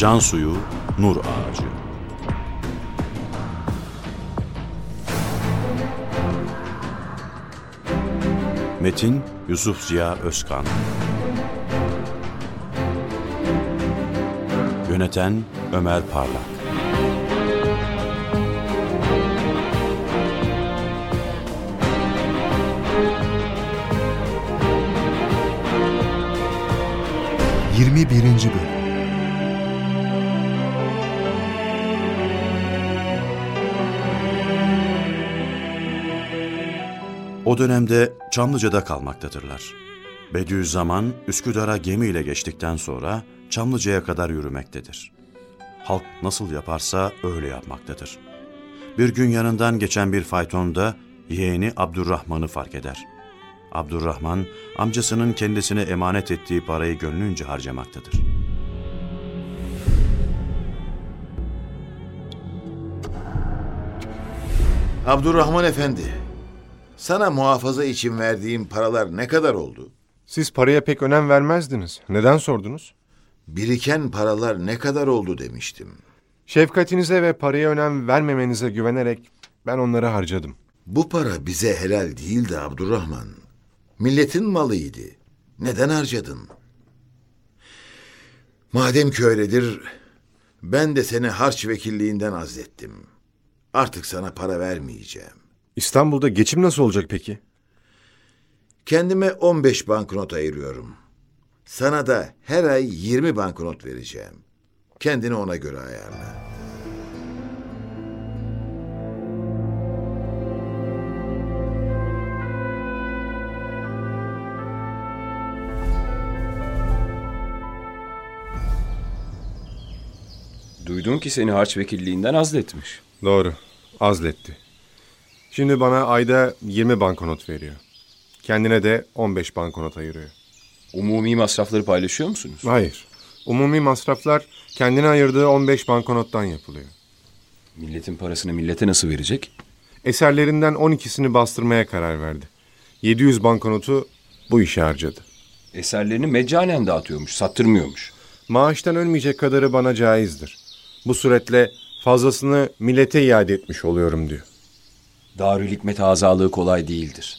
Can suyu, nur ağacı. Metin Yusuf Ziya Özkan. Yöneten Ömer Parlak. Yirmi birinci Bölüm O dönemde Çamlıca'da kalmaktadırlar. Bediüzzaman Üsküdar'a gemiyle geçtikten sonra Çamlıca'ya kadar yürümektedir. Halk nasıl yaparsa öyle yapmaktadır. Bir gün yanından geçen bir faytonda yeğeni Abdurrahman'ı fark eder. Abdurrahman amcasının kendisine emanet ettiği parayı gönlünce harcamaktadır. Abdurrahman Efendi, sana muhafaza için verdiğim paralar ne kadar oldu? Siz paraya pek önem vermezdiniz. Neden sordunuz? Biriken paralar ne kadar oldu demiştim. Şefkatinize ve paraya önem vermemenize güvenerek ben onları harcadım. Bu para bize helal değildi Abdurrahman. Milletin malıydı. Neden harcadın? Madem ki öyledir, ben de seni harç vekilliğinden azlettim. Artık sana para vermeyeceğim. İstanbul'da geçim nasıl olacak peki? Kendime 15 banknot ayırıyorum. Sana da her ay 20 banknot vereceğim. Kendini ona göre ayarla. Duydum ki seni harç vekilliğinden azletmiş. Doğru. Azletti. Şimdi bana ayda 20 banknot veriyor. Kendine de 15 banknot ayırıyor. Umumi masrafları paylaşıyor musunuz? Hayır. Umumi masraflar kendine ayırdığı 15 banknottan yapılıyor. Milletin parasını millete nasıl verecek? Eserlerinden 12'sini bastırmaya karar verdi. 700 banknotu bu işe harcadı. Eserlerini meccanen dağıtıyormuş, sattırmıyormuş. Maaştan ölmeyecek kadarı bana caizdir. Bu suretle fazlasını millete iade etmiş oluyorum diyor. Darül Hikmet azalığı kolay değildir.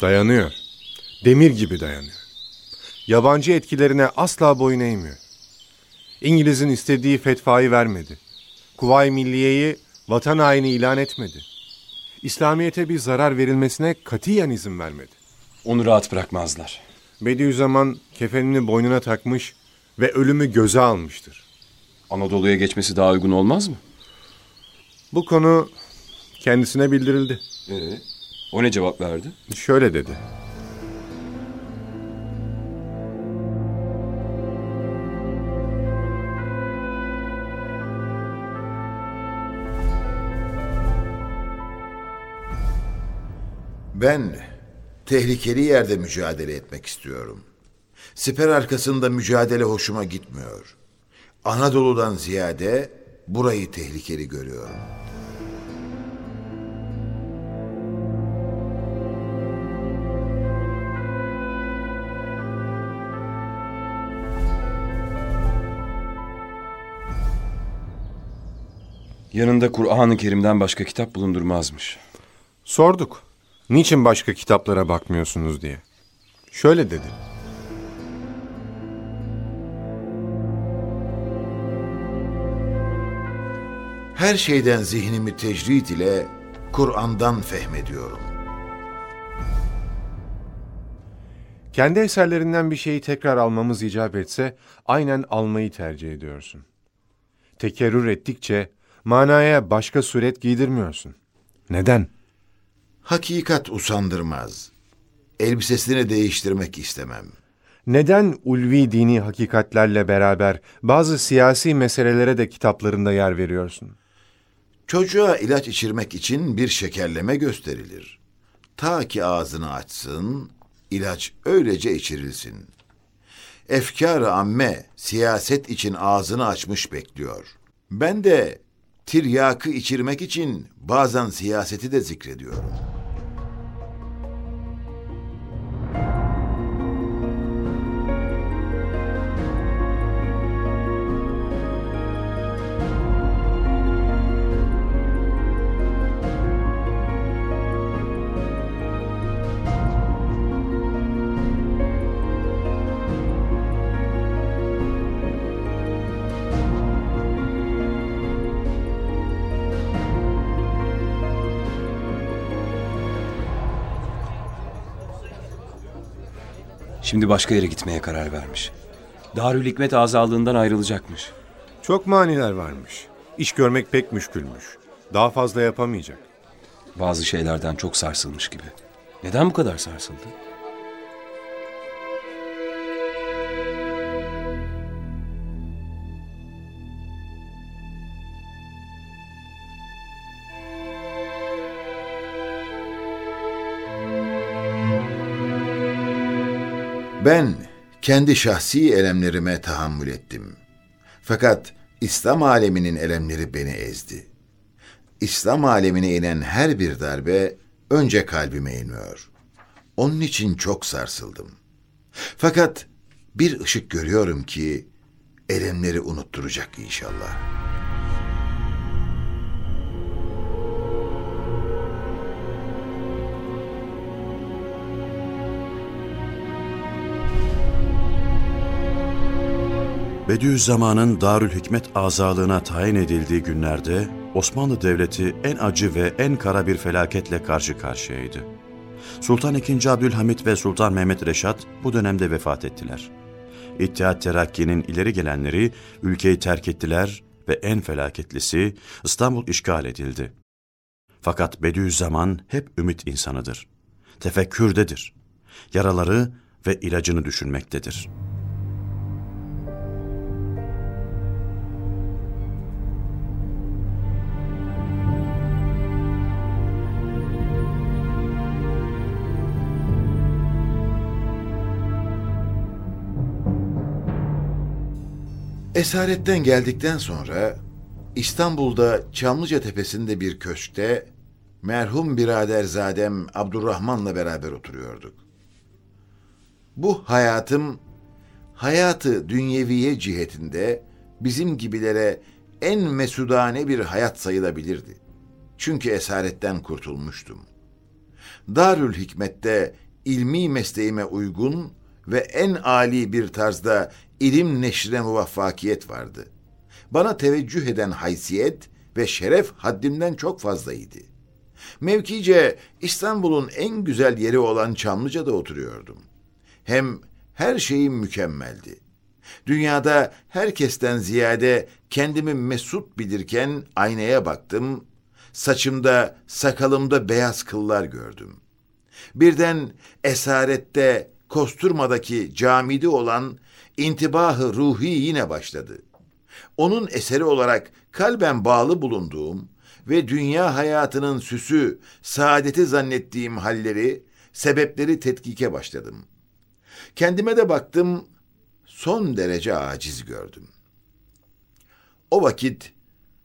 Dayanıyor. Demir gibi dayanıyor. Yabancı etkilerine asla boyun eğmiyor. İngiliz'in istediği fetvayı vermedi. Kuvayi Milliye'yi vatan haini ilan etmedi. İslamiyet'e bir zarar verilmesine katiyen izin vermedi. Onu rahat bırakmazlar. Bediüzzaman kefenini boynuna takmış ve ölümü göze almıştır. Anadolu'ya geçmesi daha uygun olmaz mı? Bu konu kendisine bildirildi. Ee, o ne cevap verdi? Şöyle dedi. Ben tehlikeli yerde mücadele etmek istiyorum. Siper arkasında mücadele hoşuma gitmiyor. Anadolu'dan ziyade burayı tehlikeli görüyorum. Yanında Kur'an-ı Kerim'den başka kitap bulundurmazmış. Sorduk. Niçin başka kitaplara bakmıyorsunuz diye. Şöyle dedi. Her şeyden zihnimi tecrid ile Kur'an'dan fehmediyorum. Kendi eserlerinden bir şeyi tekrar almamız icap etse aynen almayı tercih ediyorsun. Tekerrür ettikçe manaya başka suret giydirmiyorsun. Neden? Hakikat usandırmaz. Elbisesini değiştirmek istemem. Neden ulvi dini hakikatlerle beraber bazı siyasi meselelere de kitaplarında yer veriyorsun? Çocuğa ilaç içirmek için bir şekerleme gösterilir. Ta ki ağzını açsın, ilaç öylece içirilsin. Efkar-ı amme siyaset için ağzını açmış bekliyor. Ben de tiryakı içirmek için bazen siyaseti de zikrediyorum. Şimdi başka yere gitmeye karar vermiş. Darül Hikmet azalığından ayrılacakmış. Çok maniler varmış. İş görmek pek müşkülmüş. Daha fazla yapamayacak. Bazı şeylerden çok sarsılmış gibi. Neden bu kadar sarsıldı? Ben kendi şahsi elemlerime tahammül ettim. Fakat İslam aleminin elemleri beni ezdi. İslam alemine inen her bir darbe önce kalbime iniyor. Onun için çok sarsıldım. Fakat bir ışık görüyorum ki elemleri unutturacak inşallah. Bediüzzaman'ın Darül Hikmet azalığına tayin edildiği günlerde Osmanlı Devleti en acı ve en kara bir felaketle karşı karşıyaydı. Sultan II. Abdülhamit ve Sultan Mehmet Reşat bu dönemde vefat ettiler. İttihat Terakki'nin ileri gelenleri ülkeyi terk ettiler ve en felaketlisi İstanbul işgal edildi. Fakat Bediüzzaman hep ümit insanıdır. Tefekkürdedir. Yaraları ve ilacını düşünmektedir.'' Esaretten geldikten sonra İstanbul'da Çamlıca Tepesi'nde bir köşkte merhum biraderzadem Abdurrahman'la beraber oturuyorduk. Bu hayatım hayatı dünyeviye cihetinde bizim gibilere en mesudane bir hayat sayılabilirdi. Çünkü esaretten kurtulmuştum. Darül Hikmet'te ilmi mesleğime uygun ve en âli bir tarzda ilim neşrine muvaffakiyet vardı. Bana teveccüh eden haysiyet ve şeref haddimden çok fazlaydı. Mevkice İstanbul'un en güzel yeri olan Çamlıca'da oturuyordum. Hem her şeyim mükemmeldi. Dünyada herkesten ziyade kendimi mesut bilirken aynaya baktım, saçımda, sakalımda beyaz kıllar gördüm. Birden esarette, Kosturma'daki camide olan intibahı ruhi yine başladı. Onun eseri olarak kalben bağlı bulunduğum ve dünya hayatının süsü, saadeti zannettiğim halleri, sebepleri tetkike başladım. Kendime de baktım, son derece aciz gördüm. O vakit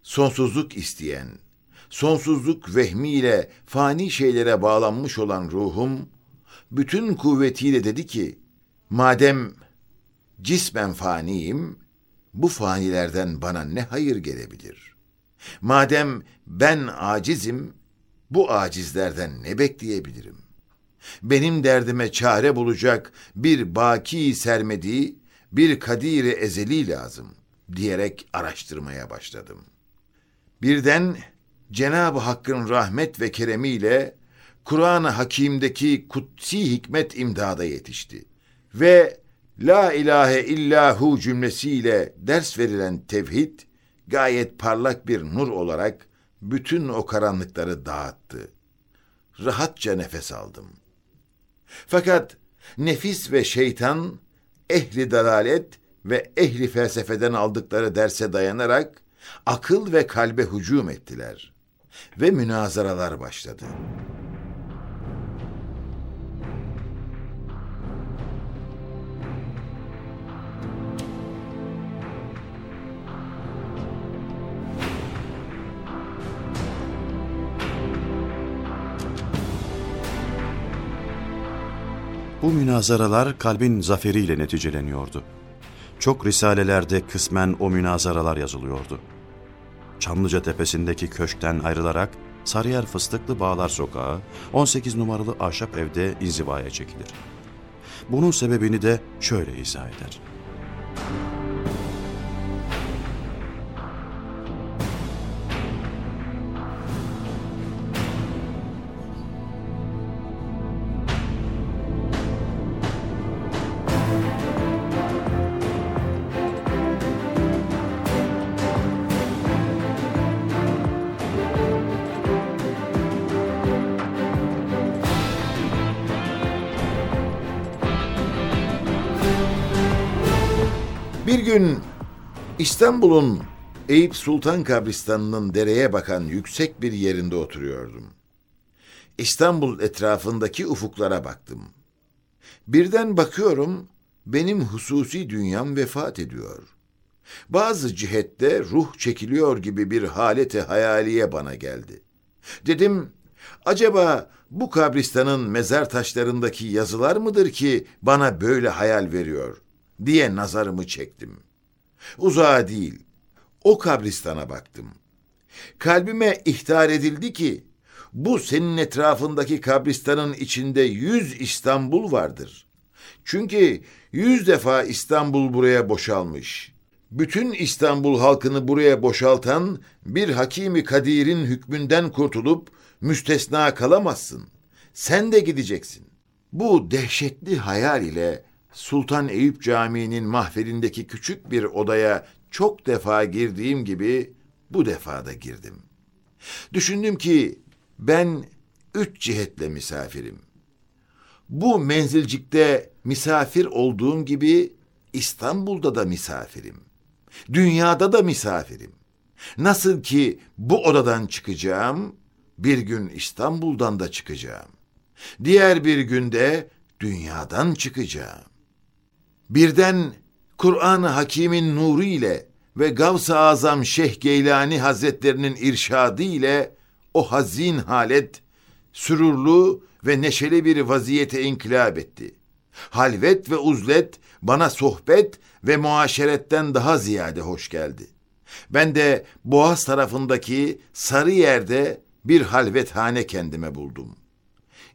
sonsuzluk isteyen, sonsuzluk vehmiyle fani şeylere bağlanmış olan ruhum, bütün kuvvetiyle dedi ki, madem cismen faniyim, bu fanilerden bana ne hayır gelebilir? Madem ben acizim, bu acizlerden ne bekleyebilirim? Benim derdime çare bulacak bir baki sermedi, bir kadiri ezeli lazım diyerek araştırmaya başladım. Birden Cenab-ı Hakk'ın rahmet ve keremiyle Kur'an-ı Hakîm'deki kutsi hikmet imdada yetişti. Ve La ilahe illahu cümlesiyle ders verilen tevhid gayet parlak bir nur olarak bütün o karanlıkları dağıttı. Rahatça nefes aldım. Fakat nefis ve şeytan ehli dalalet ve ehli felsefeden aldıkları derse dayanarak akıl ve kalbe hücum ettiler ve münazaralar başladı. Bu münazaralar kalbin zaferiyle neticeleniyordu. Çok risalelerde kısmen o münazaralar yazılıyordu. Çamlıca tepesindeki köşkten ayrılarak Sarıyer Fıstıklı Bağlar Sokağı 18 numaralı ahşap evde inzivaya çekilir. Bunun sebebini de şöyle izah eder. Gün İstanbul'un Eyüp Sultan kabristanının dereye bakan yüksek bir yerinde oturuyordum. İstanbul etrafındaki ufuklara baktım. Birden bakıyorum benim hususi dünyam vefat ediyor. Bazı cihette ruh çekiliyor gibi bir halete hayaliye bana geldi. Dedim, acaba bu kabristanın mezar taşlarındaki yazılar mıdır ki bana böyle hayal veriyor diye nazarımı çektim. Uzağa değil, o kabristana baktım. Kalbime ihtar edildi ki, bu senin etrafındaki kabristanın içinde yüz İstanbul vardır. Çünkü yüz defa İstanbul buraya boşalmış. Bütün İstanbul halkını buraya boşaltan bir Hakimi Kadir'in hükmünden kurtulup müstesna kalamazsın. Sen de gideceksin. Bu dehşetli hayal ile Sultan Eyüp Camii'nin mahfelindeki küçük bir odaya çok defa girdiğim gibi bu defa da girdim. Düşündüm ki ben üç cihetle misafirim. Bu menzilcikte misafir olduğum gibi İstanbul'da da misafirim. Dünyada da misafirim. Nasıl ki bu odadan çıkacağım, bir gün İstanbul'dan da çıkacağım. Diğer bir günde dünyadan çıkacağım. Birden Kur'an-ı Hakîm'in nuru ile ve Gavs-ı Azam Şeyh Geylani Hazretlerinin irşadı ile o hazin halet sürurlu ve neşeli bir vaziyete inkılap etti. Halvet ve uzlet bana sohbet ve muaşeretten daha ziyade hoş geldi. Ben de Boğaz tarafındaki sarı yerde bir halvethane kendime buldum.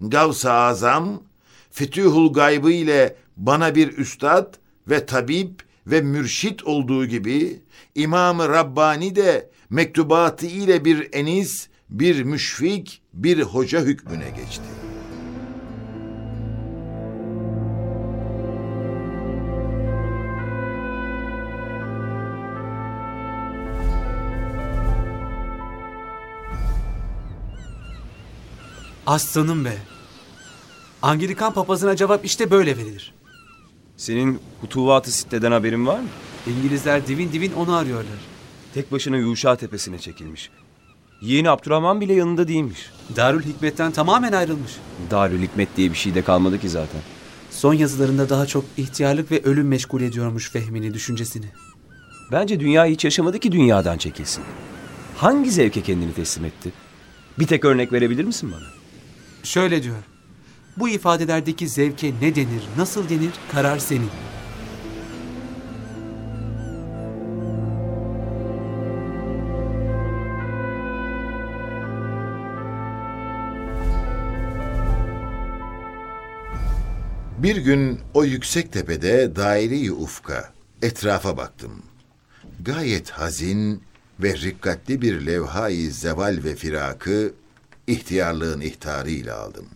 Gavs-ı Azam, Fütühul Gaybı ile bana bir üstad ve tabip ve mürşit olduğu gibi İmam-ı Rabbani de mektubatı ile bir enis, bir müşfik, bir hoca hükmüne geçti. Aslanım be. Anglikan papazına cevap işte böyle verilir. Senin hutuvatı siteden haberin var mı? İngilizler divin divin onu arıyorlar. Tek başına Yuşa tepesine çekilmiş. Yeğeni Abdurrahman bile yanında değilmiş. Darül Hikmet'ten tamamen ayrılmış. Darül Hikmet diye bir şey de kalmadı ki zaten. Son yazılarında daha çok ihtiyarlık ve ölüm meşgul ediyormuş Fehmi'ni, düşüncesini. Bence dünya hiç yaşamadı ki dünyadan çekilsin. Hangi zevke kendini teslim etti? Bir tek örnek verebilir misin bana? Şöyle diyor. Bu ifadelerdeki zevke ne denir, nasıl denir, karar senin. Bir gün o yüksek tepede daire-i ufka, etrafa baktım. Gayet hazin ve rikkatli bir levhayı zeval ve firakı ihtiyarlığın ihtarıyla aldım.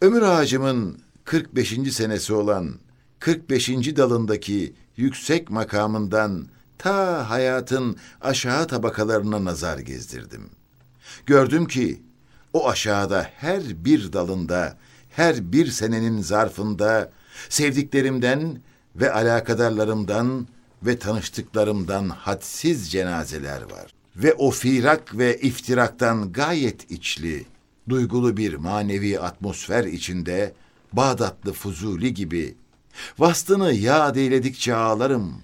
Ömür ağacımın 45. senesi olan 45. dalındaki yüksek makamından ta hayatın aşağı tabakalarına nazar gezdirdim. Gördüm ki o aşağıda her bir dalında, her bir senenin zarfında sevdiklerimden ve alakadarlarımdan ve tanıştıklarımdan hadsiz cenazeler var. Ve o firak ve iftiraktan gayet içli, duygulu bir manevi atmosfer içinde Bağdatlı Fuzuli gibi vastını yad eyledikçe ağlarım.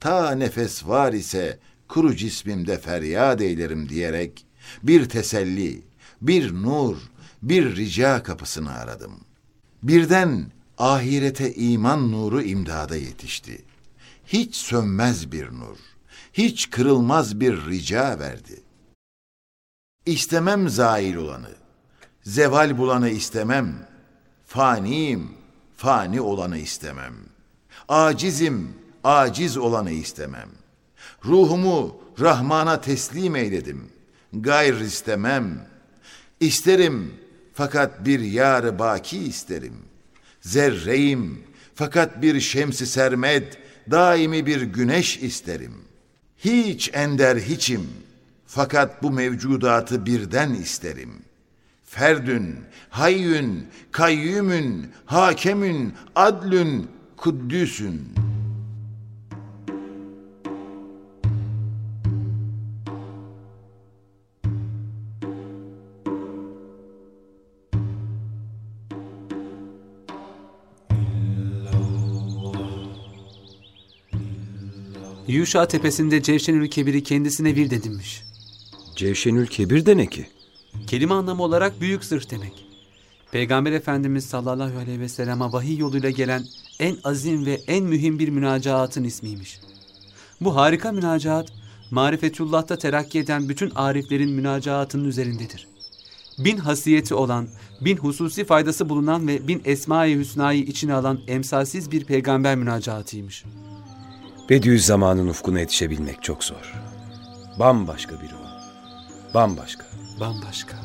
Ta nefes var ise kuru cismimde feryat eylerim diyerek bir teselli, bir nur, bir rica kapısını aradım. Birden ahirete iman nuru imdada yetişti. Hiç sönmez bir nur, hiç kırılmaz bir rica verdi. İstemem zail olanı, zeval bulanı istemem. Faniyim, fani olanı istemem. Acizim, aciz olanı istemem. Ruhumu Rahman'a teslim eyledim. Gayr istemem. İsterim fakat bir yar baki isterim. Zerreyim fakat bir şemsi sermed, daimi bir güneş isterim. Hiç ender hiçim fakat bu mevcudatı birden isterim.'' ferdün, hayyün, kayyümün, hakemün, adlün, kuddüsün. Yuşa tepesinde Cevşenül Kebir'i kendisine virt edinmiş. Cevşenül Kebir de ne ki? Kelime anlamı olarak büyük zırh demek. Peygamber Efendimiz sallallahu aleyhi ve sellem'e vahiy yoluyla gelen en azim ve en mühim bir münacaatın ismiymiş. Bu harika münacaat, marifetullah'ta terakki eden bütün ariflerin münacaatının üzerindedir. Bin hasiyeti olan, bin hususi faydası bulunan ve bin esma-i hüsnayı içine alan emsalsiz bir peygamber münacaatıymış. Bediüzzaman'ın ufkuna yetişebilmek çok zor. Bambaşka biri o. Bambaşka. Bambaşka.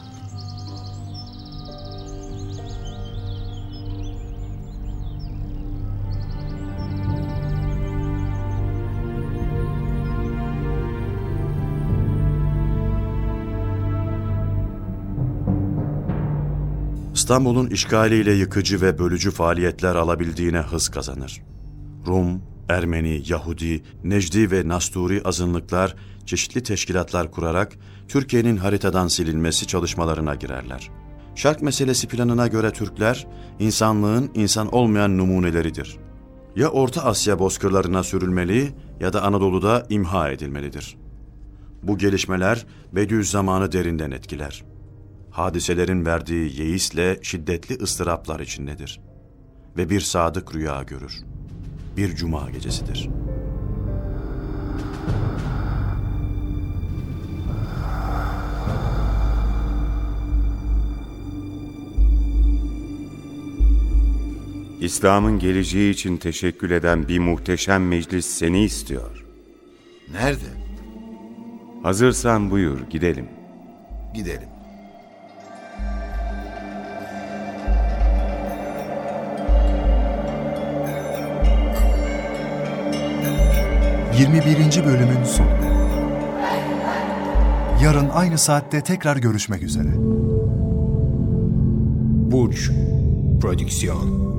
İstanbul'un işgaliyle yıkıcı ve bölücü faaliyetler alabildiğine hız kazanır. Rum, Ermeni, Yahudi, Necdi ve Nasturi azınlıklar çeşitli teşkilatlar kurarak Türkiye'nin haritadan silinmesi çalışmalarına girerler. Şark meselesi planına göre Türkler, insanlığın insan olmayan numuneleridir. Ya Orta Asya bozkırlarına sürülmeli ya da Anadolu'da imha edilmelidir. Bu gelişmeler Bediüzzaman'ı derinden etkiler hadiselerin verdiği yeisle şiddetli ıstıraplar içindedir. Ve bir sadık rüya görür. Bir cuma gecesidir. İslam'ın geleceği için teşekkül eden bir muhteşem meclis seni istiyor. Nerede? Hazırsan buyur gidelim. Gidelim. Yirmi birinci bölümün sonu. Yarın aynı saatte tekrar görüşmek üzere. Burç Prodüksiyon